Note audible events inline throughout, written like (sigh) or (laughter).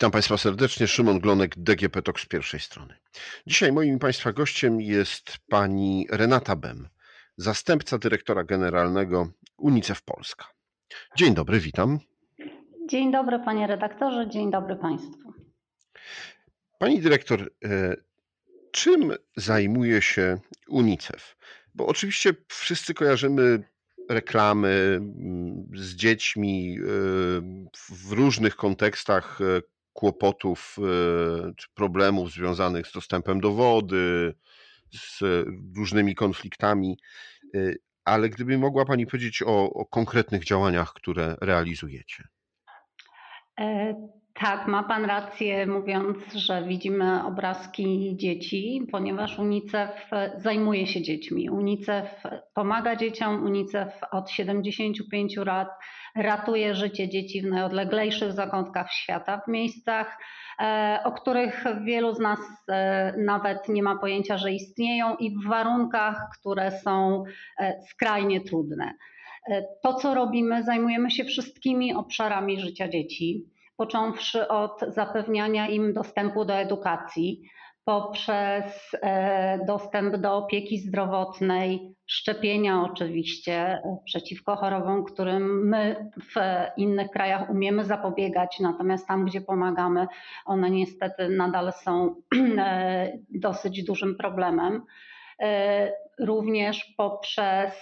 Witam Państwa serdecznie. Szymon Glonek, DGP TOK z pierwszej strony. Dzisiaj moim Państwa gościem jest pani Renata Bem, zastępca dyrektora generalnego UNICEF Polska. Dzień dobry, witam. Dzień dobry panie redaktorze, dzień dobry Państwu. Pani dyrektor, e, czym zajmuje się UNICEF? Bo oczywiście wszyscy kojarzymy reklamy mm, z dziećmi e, w różnych kontekstach e, kłopotów czy problemów związanych z dostępem do wody, z różnymi konfliktami. Ale gdyby mogła Pani powiedzieć o, o konkretnych działaniach, które realizujecie. Tak, ma Pan rację, mówiąc, że widzimy obrazki dzieci, ponieważ UNICEF zajmuje się dziećmi. UNICEF pomaga dzieciom, UNICEF od 75 lat ratuje życie dzieci w najodleglejszych zakątkach świata, w miejscach, e, o których wielu z nas e, nawet nie ma pojęcia, że istnieją i w warunkach, które są e, skrajnie trudne. To, co robimy, zajmujemy się wszystkimi obszarami życia dzieci począwszy od zapewniania im dostępu do edukacji, poprzez e, dostęp do opieki zdrowotnej, szczepienia oczywiście e, przeciwko chorobom, którym my w innych krajach umiemy zapobiegać, natomiast tam, gdzie pomagamy, one niestety nadal są (clears throat) e, dosyć dużym problemem. Również poprzez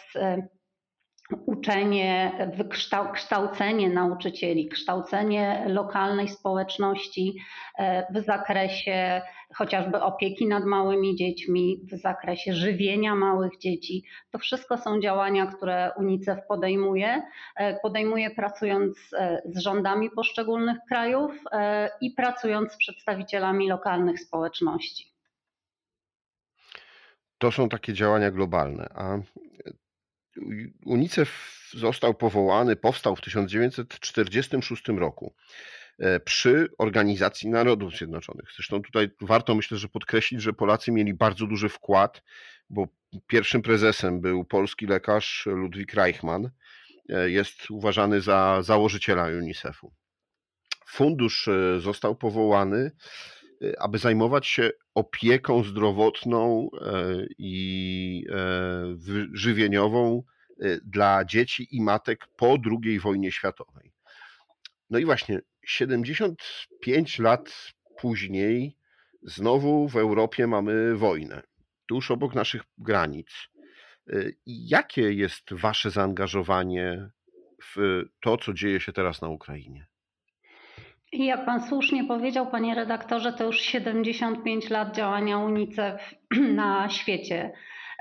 uczenie, kształcenie nauczycieli, kształcenie lokalnej społeczności e, w zakresie chociażby opieki nad małymi dziećmi, w zakresie żywienia małych dzieci. To wszystko są działania, które UNICEF podejmuje. E, podejmuje pracując e, z rządami poszczególnych krajów i pracując z przedstawicielami lokalnych społeczności. To są takie działania globalne. A UNICEF został powołany, powstał w 1946 roku e, przy Organizacji Narodów Zjednoczonych. Zresztą tutaj warto myślę, że podkreślić, że Polacy mieli bardzo duży wkład, bo pierwszym prezesem był polski lekarz Ludwik Reichmann. E, jest uważany za założyciela UNICEF-u. Fundusz e, został powołany, aby zajmować się opieką zdrowotną i żywieniową Y, dla dzieci i matek po II wojnie światowej. No i właśnie 75 lat później znowu w Europie mamy wojnę, tuż obok naszych granic. Jakie jest Wasze zaangażowanie w to, co dzieje się teraz na Ukrainie? Jak Pan słusznie powiedział, Panie redaktorze, to już 75 lat działania UNICEF (clears throat) na świecie.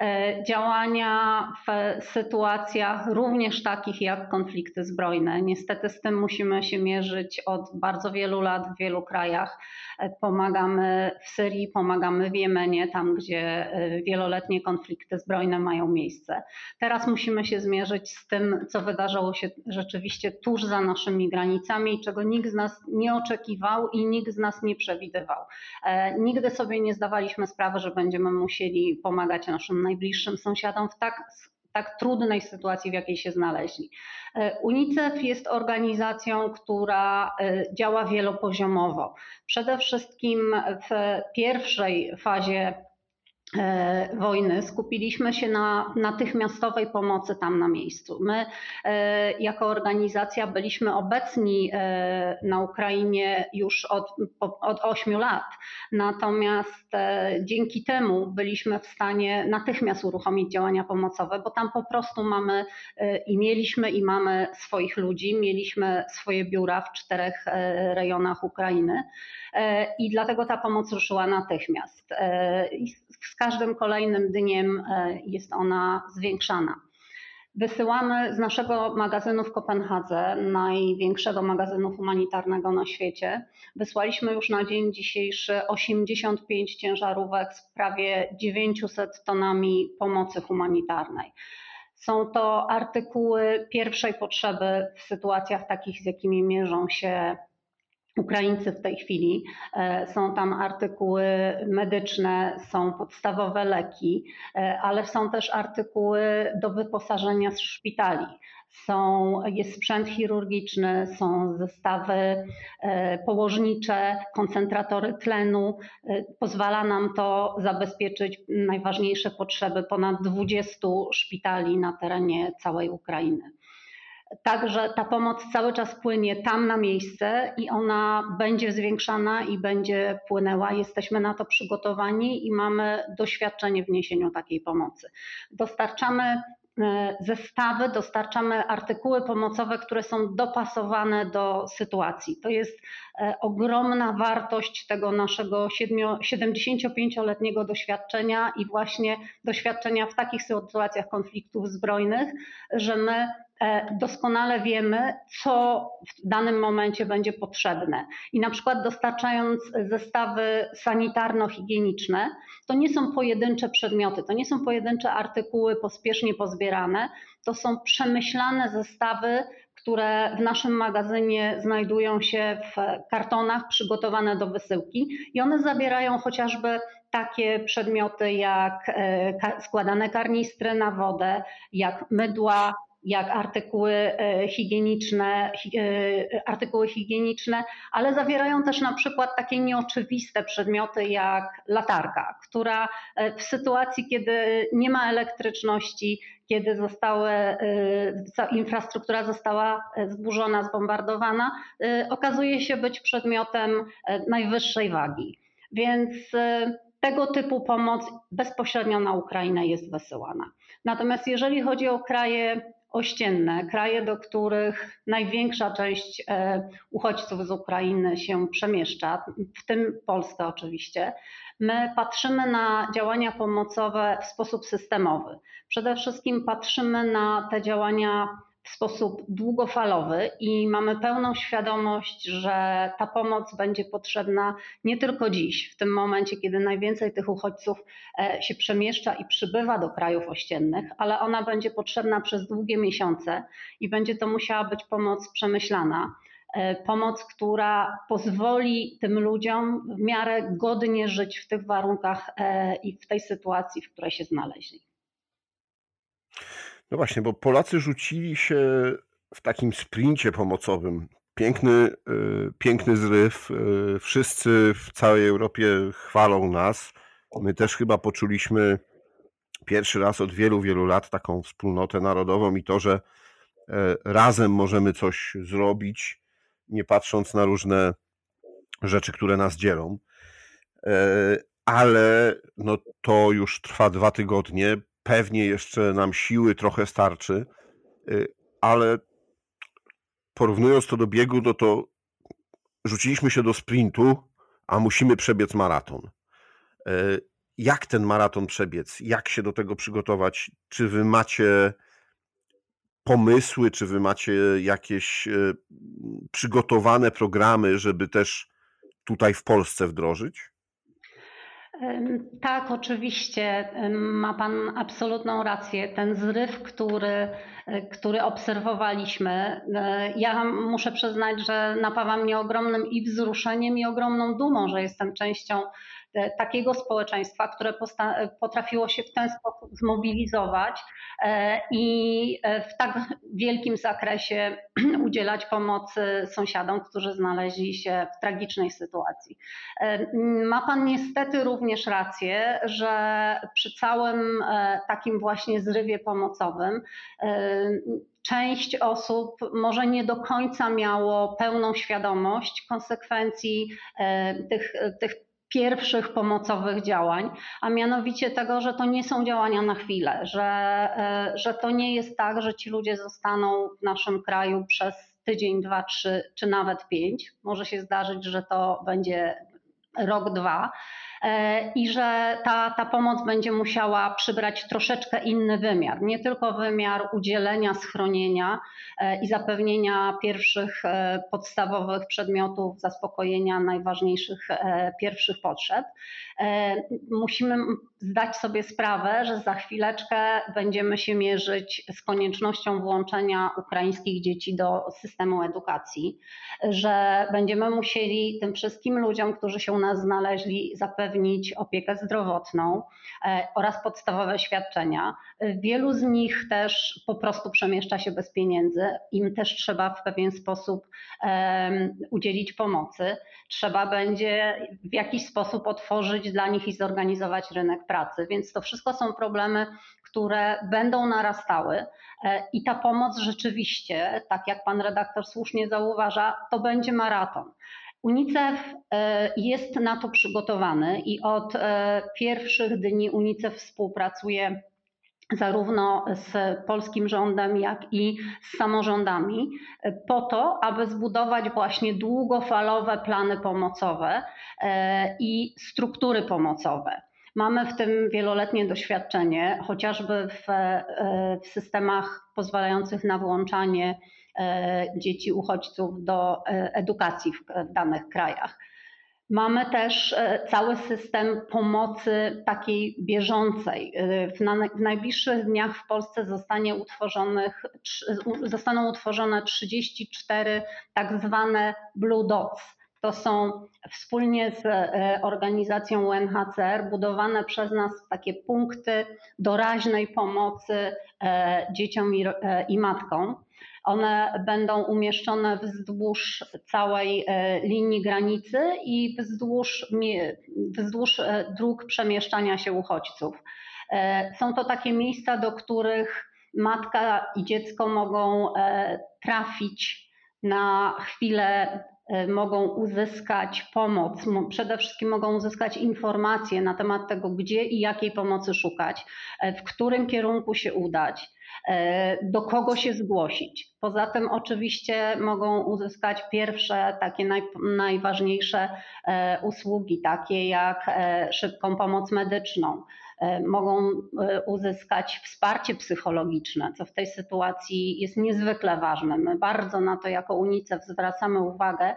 E, działania w sytuacjach również takich jak konflikty zbrojne. Niestety z tym musimy się mierzyć od bardzo wielu lat w wielu krajach. E, pomagamy w Syrii, pomagamy w Jemenie, tam gdzie e, wieloletnie konflikty zbrojne mają miejsce. Teraz musimy się zmierzyć z tym, co wydarzyło się rzeczywiście tuż za naszymi granicami, czego nikt z nas nie oczekiwał i nikt z nas nie przewidywał. Nigdy sobie nie zdawaliśmy sprawy, że będziemy musieli pomagać naszym najbliższym sąsiadom w tak, tak trudnej sytuacji, w jakiej się znaleźli. E, UNICEF jest organizacją, która e, działa wielopoziomowo. Przede wszystkim w pierwszej fazie wojny. Skupiliśmy się na natychmiastowej pomocy tam na miejscu. My e, jako organizacja byliśmy obecni e, na Ukrainie już od, od 8 lat, natomiast dzięki temu byliśmy w stanie natychmiast uruchomić działania pomocowe, bo tam po prostu mamy i mieliśmy i mamy swoich ludzi, mieliśmy swoje biura w czterech rejonach Ukrainy i dlatego ta pomoc ruszyła natychmiast każdym kolejnym dniem e, jest ona zwiększana. Wysyłamy z naszego magazynu w Kopenhadze, największego magazynu humanitarnego na świecie, wysłaliśmy już na dzień dzisiejszy 85 ciężarówek z prawie 900 tonami pomocy humanitarnej. Są to artykuły pierwszej potrzeby w sytuacjach takich, z jakimi mierzą się Ukraińcy w tej chwili. E, są tam artykuły medyczne, są podstawowe leki, e, ale są też artykuły do wyposażenia z szpitali. są, jest sprzęt chirurgiczny, są zestawy e, położnicze, koncentratory tlenu. Pozwala nam to zabezpieczyć najważniejsze potrzeby ponad 20 szpitali na terenie całej Ukrainy. Także ta pomoc cały czas płynie tam na miejsce i ona będzie zwiększana i będzie płynęła. Jesteśmy na to przygotowani i mamy doświadczenie w niesieniu takiej pomocy. Dostarczamy E, zestawy, dostarczamy artykuły pomocowe, które są dopasowane do sytuacji. To jest e, ogromna wartość tego naszego 75-letniego doświadczenia i właśnie doświadczenia w takich sytuacjach konfliktów zbrojnych, że my doskonale wiemy, co w danym momencie będzie potrzebne. I na przykład dostarczając zestawy sanitarno-higieniczne, to nie są pojedyncze przedmioty, to nie są pojedyncze artykuły pospiesznie pozbierane, to są przemyślane zestawy, które w naszym magazynie znajdują się w kartonach przygotowane do wysyłki i one zawierają chociażby takie przedmioty jak e, składane karnistry na wodę, jak mydła, jak artykuły e, higieniczne, e, artykuły higieniczne, ale zawierają też na przykład takie nieoczywiste przedmioty jak latarka, która e, w sytuacji, kiedy nie ma elektryczności, kiedy zostały, infrastruktura została zburzona, zbombardowana, okazuje się być przedmiotem najwyższej wagi. Więc tego typu pomoc bezpośrednio na Ukrainę jest wysyłana. Natomiast jeżeli chodzi o kraje ościenne, kraje, do których największa część e, uchodźców z Ukrainy się przemieszcza, w tym Polska oczywiście, my patrzymy na działania pomocowe w sposób systemowy. Przede wszystkim patrzymy na te działania w sposób długofalowy i mamy pełną świadomość, że ta pomoc będzie potrzebna nie tylko dziś, w tym momencie, kiedy najwięcej tych uchodźców e, się przemieszcza i przybywa do krajów ościennych, ale ona będzie potrzebna przez długie miesiące i będzie to musiała być pomoc przemyślana. E, pomoc, która pozwoli tym ludziom w miarę godnie żyć w tych warunkach e, i w tej sytuacji, w której się znaleźli. No właśnie, bo Polacy rzucili się w takim sprincie pomocowym. Piękny, y, piękny zryw. Y, wszyscy w całej Europie chwalą nas. My też chyba poczuliśmy pierwszy raz od wielu, wielu lat taką wspólnotę narodową i to, że e, razem możemy coś zrobić, nie patrząc na różne rzeczy, które nas dzielą. Ale no, to już trwa dwa tygodnie pewnie jeszcze nam siły trochę starczy, y, ale porównując to do biegu, no to rzuciliśmy się do sprintu, a musimy przebiec maraton. Y, jak ten maraton przebiec? Jak się do tego przygotować? Czy wy macie pomysły, czy wy macie jakieś y, przygotowane programy, żeby też tutaj w Polsce wdrożyć? Tak, oczywiście ma Pan absolutną rację. Ten zryw, który, który obserwowaliśmy, e, ja muszę przyznać, że napawa mnie ogromnym i wzruszeniem, i ogromną dumą, że jestem częścią E, takiego społeczeństwa, które potrafiło się w ten sposób zmobilizować e, i w tak wielkim zakresie (clears throat) udzielać pomocy sąsiadom, którzy znaleźli się w tragicznej sytuacji. Ma Pan niestety również rację, że przy całym takim właśnie zrywie pomocowym część osób może nie do końca miało pełną świadomość konsekwencji tych, tych pierwszych pomocowych działań, a mianowicie tego, że to nie są działania na chwilę, że, e, że to nie jest tak, że ci ludzie zostaną w naszym kraju przez tydzień, dwa, trzy czy nawet pięć. Może się zdarzyć, że to będzie rok, dwa E, i że ta, ta pomoc będzie musiała przybrać troszeczkę inny wymiar. Nie tylko wymiar udzielenia schronienia e, i zapewnienia pierwszych e, podstawowych przedmiotów, zaspokojenia najważniejszych pierwszych potrzeb. Musimy zdać sobie sprawę, że za chwileczkę będziemy się mierzyć z koniecznością włączenia ukraińskich dzieci do systemu edukacji, że będziemy musieli tym wszystkim ludziom, którzy się u nas znaleźli, zapewnić opiekę zdrowotną e, oraz podstawowe świadczenia. Wielu z nich też po prostu przemieszcza się bez pieniędzy, im też trzeba w pewien sposób udzielić pomocy. Trzeba będzie w jakiś sposób otworzyć dla nich i zorganizować rynek pracy. Więc to wszystko są problemy, które będą narastały e, i ta pomoc rzeczywiście, tak jak pan redaktor słusznie zauważa, to będzie maraton. UNICEF e, jest na to przygotowany i od e, pierwszych dni UNICEF współpracuje zarówno z polskim rządem, jak i z samorządami, po to, aby zbudować właśnie długofalowe plany pomocowe i struktury pomocowe. Mamy w tym wieloletnie doświadczenie, chociażby w, e, w systemach pozwalających na włączanie e, dzieci uchodźców do e, edukacji w danych krajach. Mamy też cały system pomocy takiej bieżącej. W, najbliższych dniach w Polsce zostanie utworzonych, zostaną utworzone 34 tak zwane Blue Dots to są wspólnie z e, organizacją UNHCR budowane przez nas takie punkty doraźnej pomocy e, dzieciom e, i matkom. One będą umieszczone wzdłuż całej linii granicy i wzdłuż, wzdłuż dróg przemieszczania się uchodźców. Są to takie miejsca, do których matka i dziecko mogą trafić na chwilę mogą uzyskać pomoc, przede wszystkim mogą uzyskać informacje na temat tego, gdzie i jakiej pomocy szukać, e, w którym kierunku się udać, e, do kogo się zgłosić. Poza tym oczywiście mogą uzyskać pierwsze takie naj, najważniejsze usługi, takie jak szybką pomoc medyczną, E, mogą e, uzyskać wsparcie psychologiczne, co w tej sytuacji jest niezwykle ważne. My bardzo na to jako UNICEF zwracamy uwagę,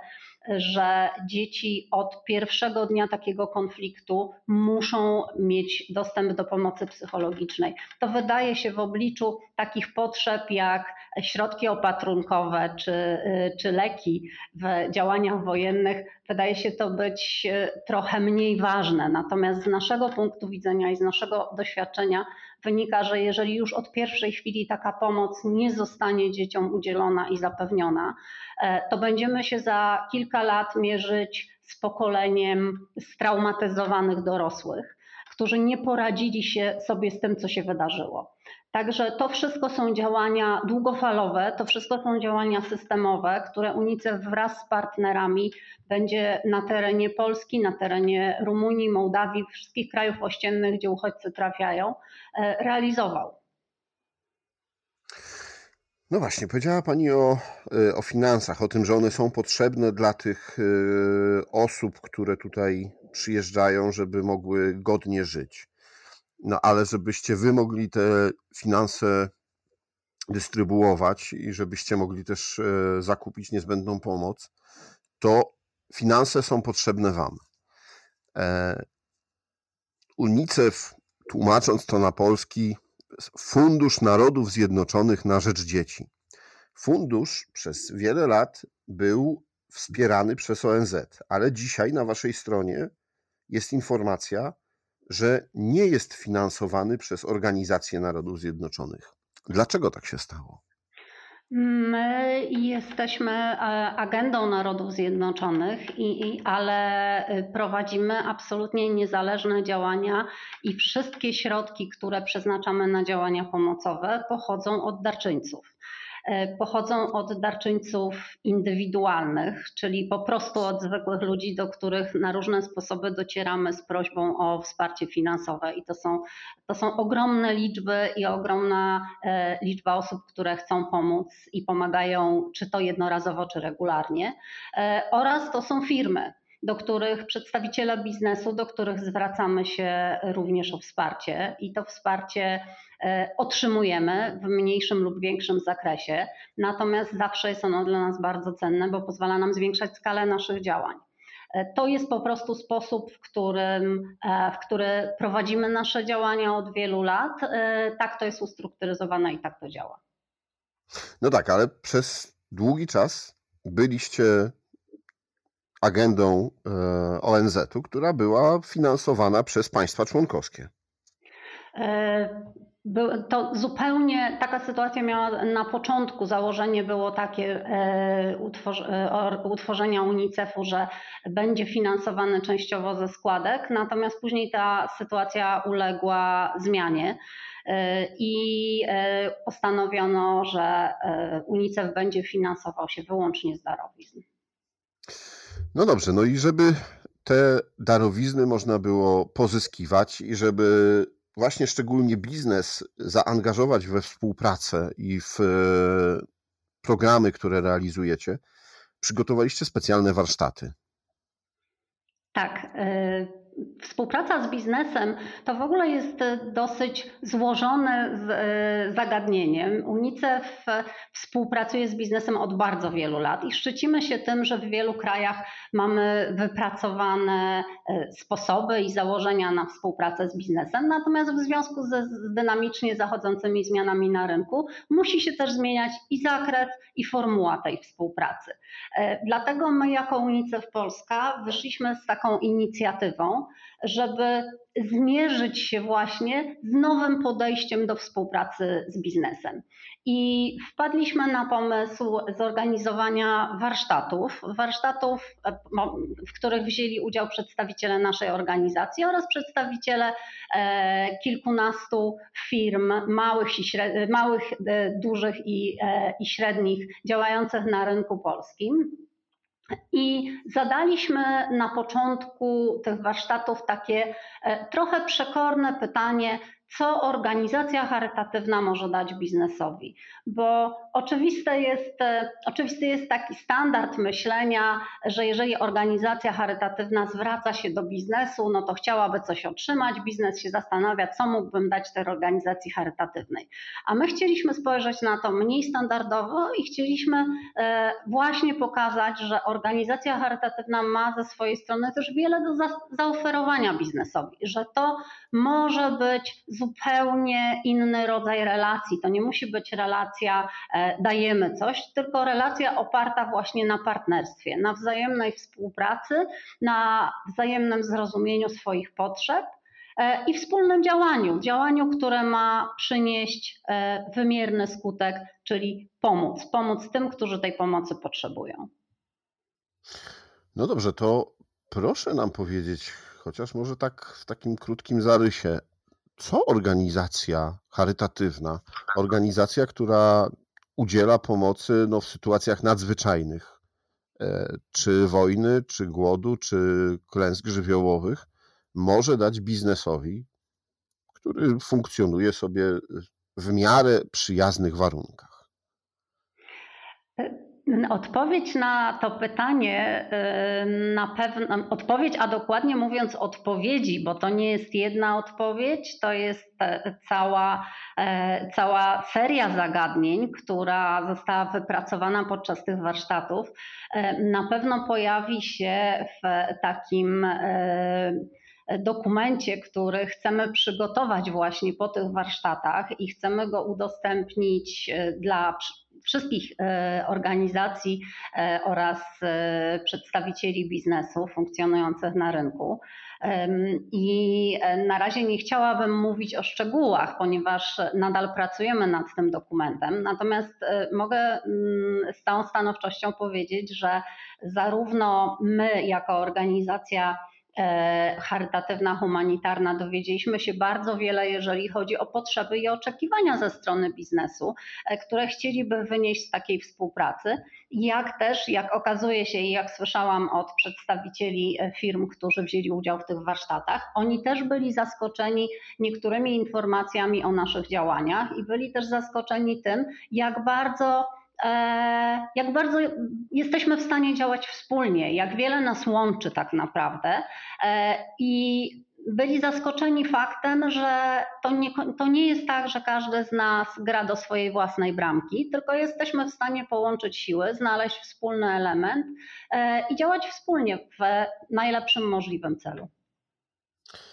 że dzieci od pierwszego dnia takiego konfliktu muszą mieć dostęp do pomocy psychologicznej. To wydaje się w obliczu takich potrzeb jak środki opatrunkowe czy, czy leki w działaniach wojennych, wydaje się to być trochę mniej ważne. Natomiast z naszego punktu widzenia i z naszego doświadczenia wynika, że jeżeli już od pierwszej chwili taka pomoc nie zostanie dzieciom udzielona i zapewniona, e, to będziemy się za kilka lat mierzyć z pokoleniem straumatyzowanych dorosłych, którzy nie poradzili się sobie z tym, co się wydarzyło. Także to wszystko są działania długofalowe, to wszystko są działania systemowe, które UNICEF wraz z partnerami będzie na terenie Polski, na terenie Rumunii, Mołdawii, wszystkich krajów ościennych, gdzie uchodźcy trafiają, e, realizował. No właśnie, powiedziała Pani o, e, o finansach, o tym, że one są potrzebne dla tych e, osób, które tutaj przyjeżdżają, żeby mogły godnie żyć. No ale żebyście wy mogli te finanse dystrybuować i żebyście mogli też e, zakupić niezbędną pomoc, to finanse są potrzebne wam. E, UNICEF, tłumacząc to na polski, Fundusz Narodów Zjednoczonych na Rzecz Dzieci. Fundusz przez wiele lat był wspierany przez ONZ, ale dzisiaj na waszej stronie jest informacja, że nie jest finansowany przez Organizację Narodów Zjednoczonych. Dlaczego tak się stało? My jesteśmy e, agendą Narodów Zjednoczonych, i, i, ale prowadzimy absolutnie niezależne działania i wszystkie środki, które przeznaczamy na działania pomocowe, pochodzą od darczyńców. E, pochodzą od darczyńców indywidualnych, czyli po prostu od zwykłych ludzi, do których na różne sposoby docieramy z prośbą o wsparcie finansowe. I to są, to są ogromne liczby i ogromna e, liczba osób, które chcą pomóc i pomagają, czy to jednorazowo, czy regularnie. E, oraz to są firmy do których przedstawiciele biznesu, do których zwracamy się również o wsparcie i to wsparcie e, otrzymujemy w mniejszym lub większym zakresie. Natomiast zawsze jest ono dla nas bardzo cenne, bo pozwala nam zwiększać skalę naszych działań. To jest po prostu sposób, w którym, w który prowadzimy nasze działania od wielu lat. Tak to jest ustrukturyzowane i tak to działa. No tak, ale przez długi czas byliście agendą e, ONZ-u, która była finansowana przez państwa członkowskie. E, to zupełnie taka sytuacja miała na początku. Założenie było takie e, utworzenia UNICEF-u, że będzie finansowany częściowo ze składek, natomiast później ta sytuacja uległa zmianie i postanowiono, że UNICEF będzie finansował się wyłącznie z darowizn. No dobrze, no i żeby te darowizny można było pozyskiwać i żeby właśnie szczególnie biznes zaangażować we współpracę i w e, programy, które realizujecie, przygotowaliście specjalne warsztaty. Tak. Współpraca z biznesem to w ogóle jest e, dosyć złożone e, zagadnieniem. UNICEF e, współpracuje z biznesem od bardzo wielu lat i szczycimy się tym, że w wielu krajach mamy wypracowane sposoby i założenia na współpracę z biznesem. Natomiast w związku ze dynamicznie zachodzącymi zmianami na rynku musi się też zmieniać i zakres, i formuła tej współpracy. Dlatego my jako UNICEF Polska wyszliśmy z taką inicjatywą, żeby zmierzyć się właśnie z nowym podejściem do współpracy z biznesem. I wpadliśmy na pomysł zorganizowania warsztatów, warsztatów, e, w których wzięli udział przedstawiciele naszej organizacji oraz przedstawiciele e, kilkunastu firm, małych, i małych e, dużych i, i średnich, działających na rynku polskim. I zadaliśmy na początku tych warsztatów takie e, trochę przekorne pytanie, co organizacja charytatywna może dać biznesowi. Bo oczywiste jest, e, oczywisty jest taki standard myślenia, że jeżeli organizacja charytatywna zwraca się do biznesu, no to chciałaby coś otrzymać, biznes się zastanawia, co mógłbym dać tej organizacji charytatywnej. A my chcieliśmy spojrzeć na to mniej standardowo i chcieliśmy e, właśnie pokazać, że organizacja charytatywna ma ze swojej strony też wiele do zaoferowania biznesowi, że to może być zupełnie inny rodzaj relacji. To nie musi być relacja e, dajemy coś, tylko relacja oparta właśnie na partnerstwie, na wzajemnej współpracy, na wzajemnym zrozumieniu swoich potrzeb e, i wspólnym działaniu, działaniu, które ma przynieść e, wymierny skutek, czyli pomóc, pomóc tym, którzy tej pomocy potrzebują. No dobrze, to proszę nam powiedzieć, chociaż może tak w takim krótkim zarysie, co organizacja charytatywna, organizacja, która udziela pomocy no, w sytuacjach nadzwyczajnych, e, czy wojny, czy głodu, czy klęsk żywiołowych, może dać biznesowi, który funkcjonuje sobie w miarę przyjaznych warunkach? Odpowiedź na to pytanie, y, na pewno, odpowiedź, a dokładnie mówiąc odpowiedzi, bo to nie jest jedna odpowiedź, to jest e, cała, e, cała seria zagadnień, która została wypracowana podczas tych warsztatów, e, na pewno pojawi się w takim dokumencie, który chcemy przygotować właśnie po tych warsztatach i chcemy go udostępnić dla wszystkich e, organizacji e, oraz e, przedstawicieli biznesu funkcjonujących na rynku. I na razie nie chciałabym mówić o szczegółach, ponieważ nadal pracujemy nad tym dokumentem. Natomiast mogę mm, z całą stanowczością powiedzieć, że zarówno my, jako organizacja, charytatywna, humanitarna, dowiedzieliśmy się bardzo wiele, jeżeli chodzi o potrzeby i oczekiwania ze strony biznesu, e, które chcieliby wynieść z takiej współpracy. Jak też, jak okazuje się i jak słyszałam od przedstawicieli e, firm, którzy wzięli udział w tych warsztatach, oni też byli zaskoczeni niektórymi informacjami o naszych działaniach i byli też zaskoczeni tym, jak bardzo E, jak bardzo jesteśmy w stanie działać wspólnie, jak wiele nas łączy tak naprawdę. E, I byli zaskoczeni faktem, że to nie, to nie jest tak, że każdy z nas gra do swojej własnej bramki, tylko jesteśmy w stanie połączyć siły, znaleźć wspólny element e, i działać wspólnie w najlepszym możliwym celu.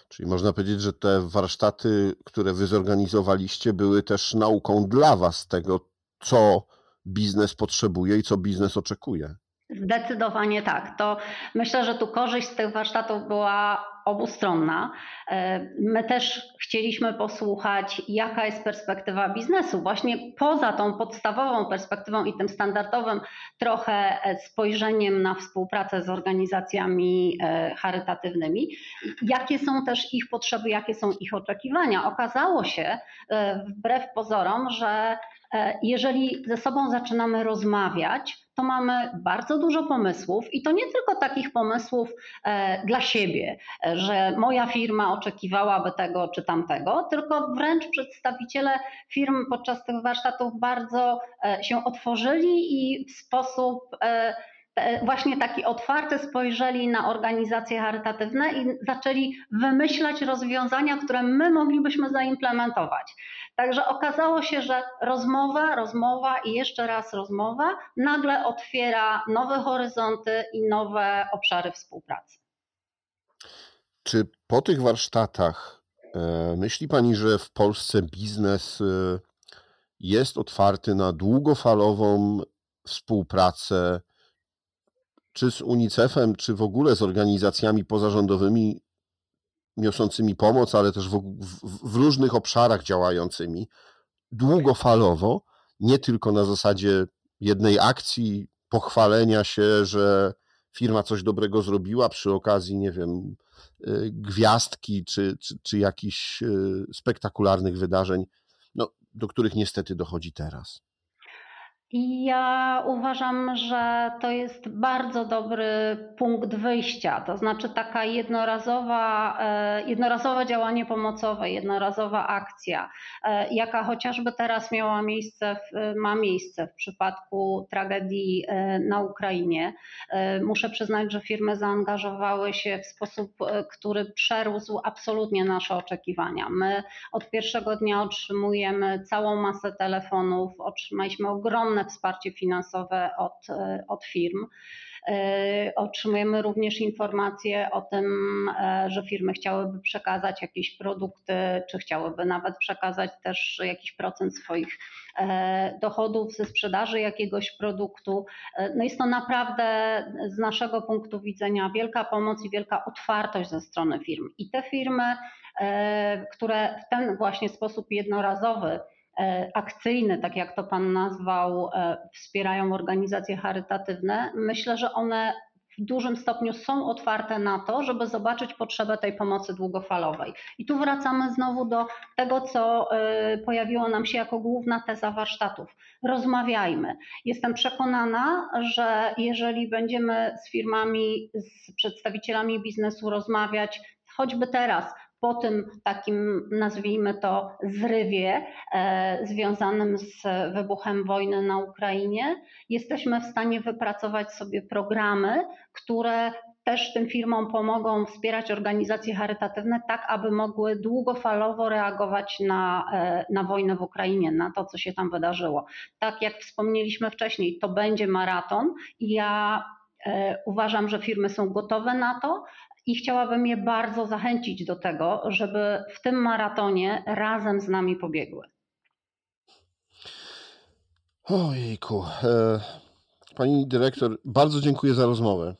Czyli można powiedzieć, że te warsztaty, które wy zorganizowaliście, były też nauką dla was tego, co biznes potrzebuje i co biznes oczekuje. Zdecydowanie tak. To myślę, że tu korzyść z tych warsztatów była obustronna. E, my też chcieliśmy posłuchać, jaka jest perspektywa biznesu, właśnie poza tą podstawową perspektywą i tym standardowym trochę spojrzeniem na współpracę z organizacjami e, charytatywnymi, jakie są też ich potrzeby, jakie są ich oczekiwania. Okazało się, e, wbrew pozorom, że jeżeli ze sobą zaczynamy rozmawiać, to mamy bardzo dużo pomysłów i to nie tylko takich pomysłów e, dla siebie, e, że moja firma oczekiwałaby tego czy tamtego, tylko wręcz przedstawiciele firm podczas tych warsztatów bardzo e, się otworzyli i w sposób właśnie taki otwarty spojrzeli na organizacje charytatywne i zaczęli wymyślać rozwiązania, które my moglibyśmy zaimplementować. Także okazało się, że rozmowa, rozmowa i jeszcze raz rozmowa nagle otwiera nowe horyzonty i nowe obszary współpracy. Czy po tych warsztatach e, myśli Pani, że w Polsce biznes e, jest otwarty na długofalową współpracę, czy z UNICEF-em, czy w ogóle z organizacjami pozarządowymi niosącymi pomoc, ale też w, w, w różnych obszarach działającymi długofalowo, nie tylko na zasadzie jednej akcji, pochwalenia się, że firma coś dobrego zrobiła przy okazji, nie wiem, y, gwiazdki czy, czy, czy jakichś y, spektakularnych wydarzeń, no, do których niestety dochodzi teraz. Ja uważam, że to jest bardzo dobry punkt wyjścia, to znaczy taka jednorazowa, e, jednorazowe działanie pomocowe, jednorazowa akcja, e, jaka chociażby teraz miała miejsce, ma miejsce w przypadku tragedii e, na Ukrainie. Muszę przyznać, że firmy zaangażowały się w sposób, który przerósł absolutnie nasze oczekiwania. My od pierwszego dnia otrzymujemy całą masę telefonów, otrzymaliśmy ogromne wsparcie finansowe od, e, od firm. E, otrzymujemy również informacje o tym, e, że firmy chciałyby przekazać jakieś produkty, czy chciałyby nawet przekazać też jakiś procent swoich dochodów ze sprzedaży jakiegoś produktu. No jest to naprawdę z naszego punktu widzenia wielka pomoc i wielka otwartość ze strony firm. I te firmy, które w ten właśnie sposób jednorazowy akcyjne, tak jak to Pan nazwał, e, wspierają organizacje charytatywne, myślę, że one w dużym stopniu są otwarte na to, żeby zobaczyć potrzebę tej pomocy długofalowej. I tu wracamy znowu do tego, co e, pojawiło nam się jako główna teza warsztatów. Rozmawiajmy. Jestem przekonana, że jeżeli będziemy z firmami, z przedstawicielami biznesu rozmawiać, choćby teraz, po tym takim, nazwijmy to, zrywie e, związanym z wybuchem wojny na Ukrainie, jesteśmy w stanie wypracować sobie programy, które też tym firmom pomogą wspierać organizacje charytatywne, tak aby mogły długofalowo reagować na, e, na wojnę w Ukrainie, na to, co się tam wydarzyło. Tak jak wspomnieliśmy wcześniej, to będzie maraton i ja e, Uważam, że firmy są gotowe na to, i chciałabym je bardzo zachęcić do tego, żeby w tym maratonie razem z nami pobiegły. Ojejku. E, pani dyrektor, bardzo dziękuję za rozmowę.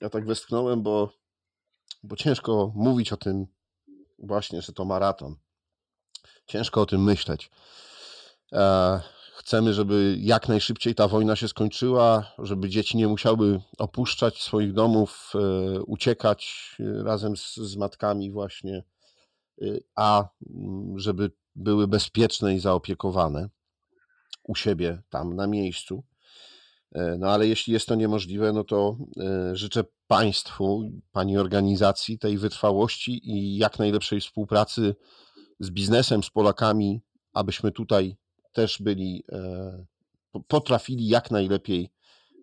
Ja tak westchnąłem, bo, bo ciężko mówić o tym właśnie, że to maraton. Ciężko o tym myśleć. Chcemy, żeby jak najszybciej ta wojna się skończyła, żeby dzieci nie musiały opuszczać swoich domów, e, uciekać e, razem z, z matkami, właśnie, e, a mm, żeby były bezpieczne i zaopiekowane u siebie, tam na miejscu. No ale jeśli jest to niemożliwe, no to życzę Państwu, Pani organizacji tej wytrwałości i jak najlepszej współpracy z biznesem, z Polakami, abyśmy tutaj też byli, e, potrafili jak najlepiej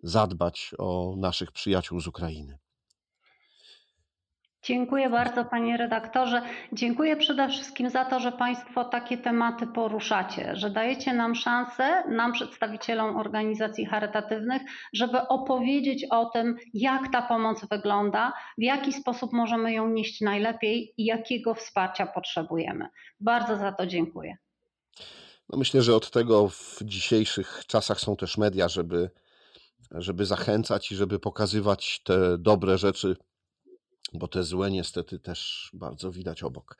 zadbać o naszych przyjaciół z Ukrainy. Dziękuję bardzo panie redaktorze. Dziękuję przede wszystkim za to, że państwo takie tematy poruszacie, że dajecie nam szansę, nam przedstawicielom organizacji charytatywnych, żeby opowiedzieć o tym, jak ta pomoc wygląda, w jaki sposób możemy ją nieść najlepiej i jakiego wsparcia potrzebujemy. Bardzo za to dziękuję. No myślę, że od tego w dzisiejszych czasach są też media, żeby, żeby zachęcać i żeby pokazywać te dobre rzeczy bo te złe niestety też bardzo widać obok.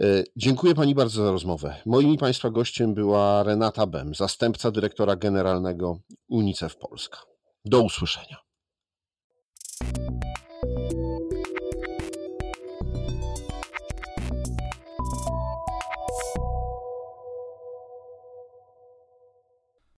E, dziękuję Pani bardzo za rozmowę. Moim Państwa gościem była Renata Bem, zastępca dyrektora generalnego UNICEF Polska. Do usłyszenia.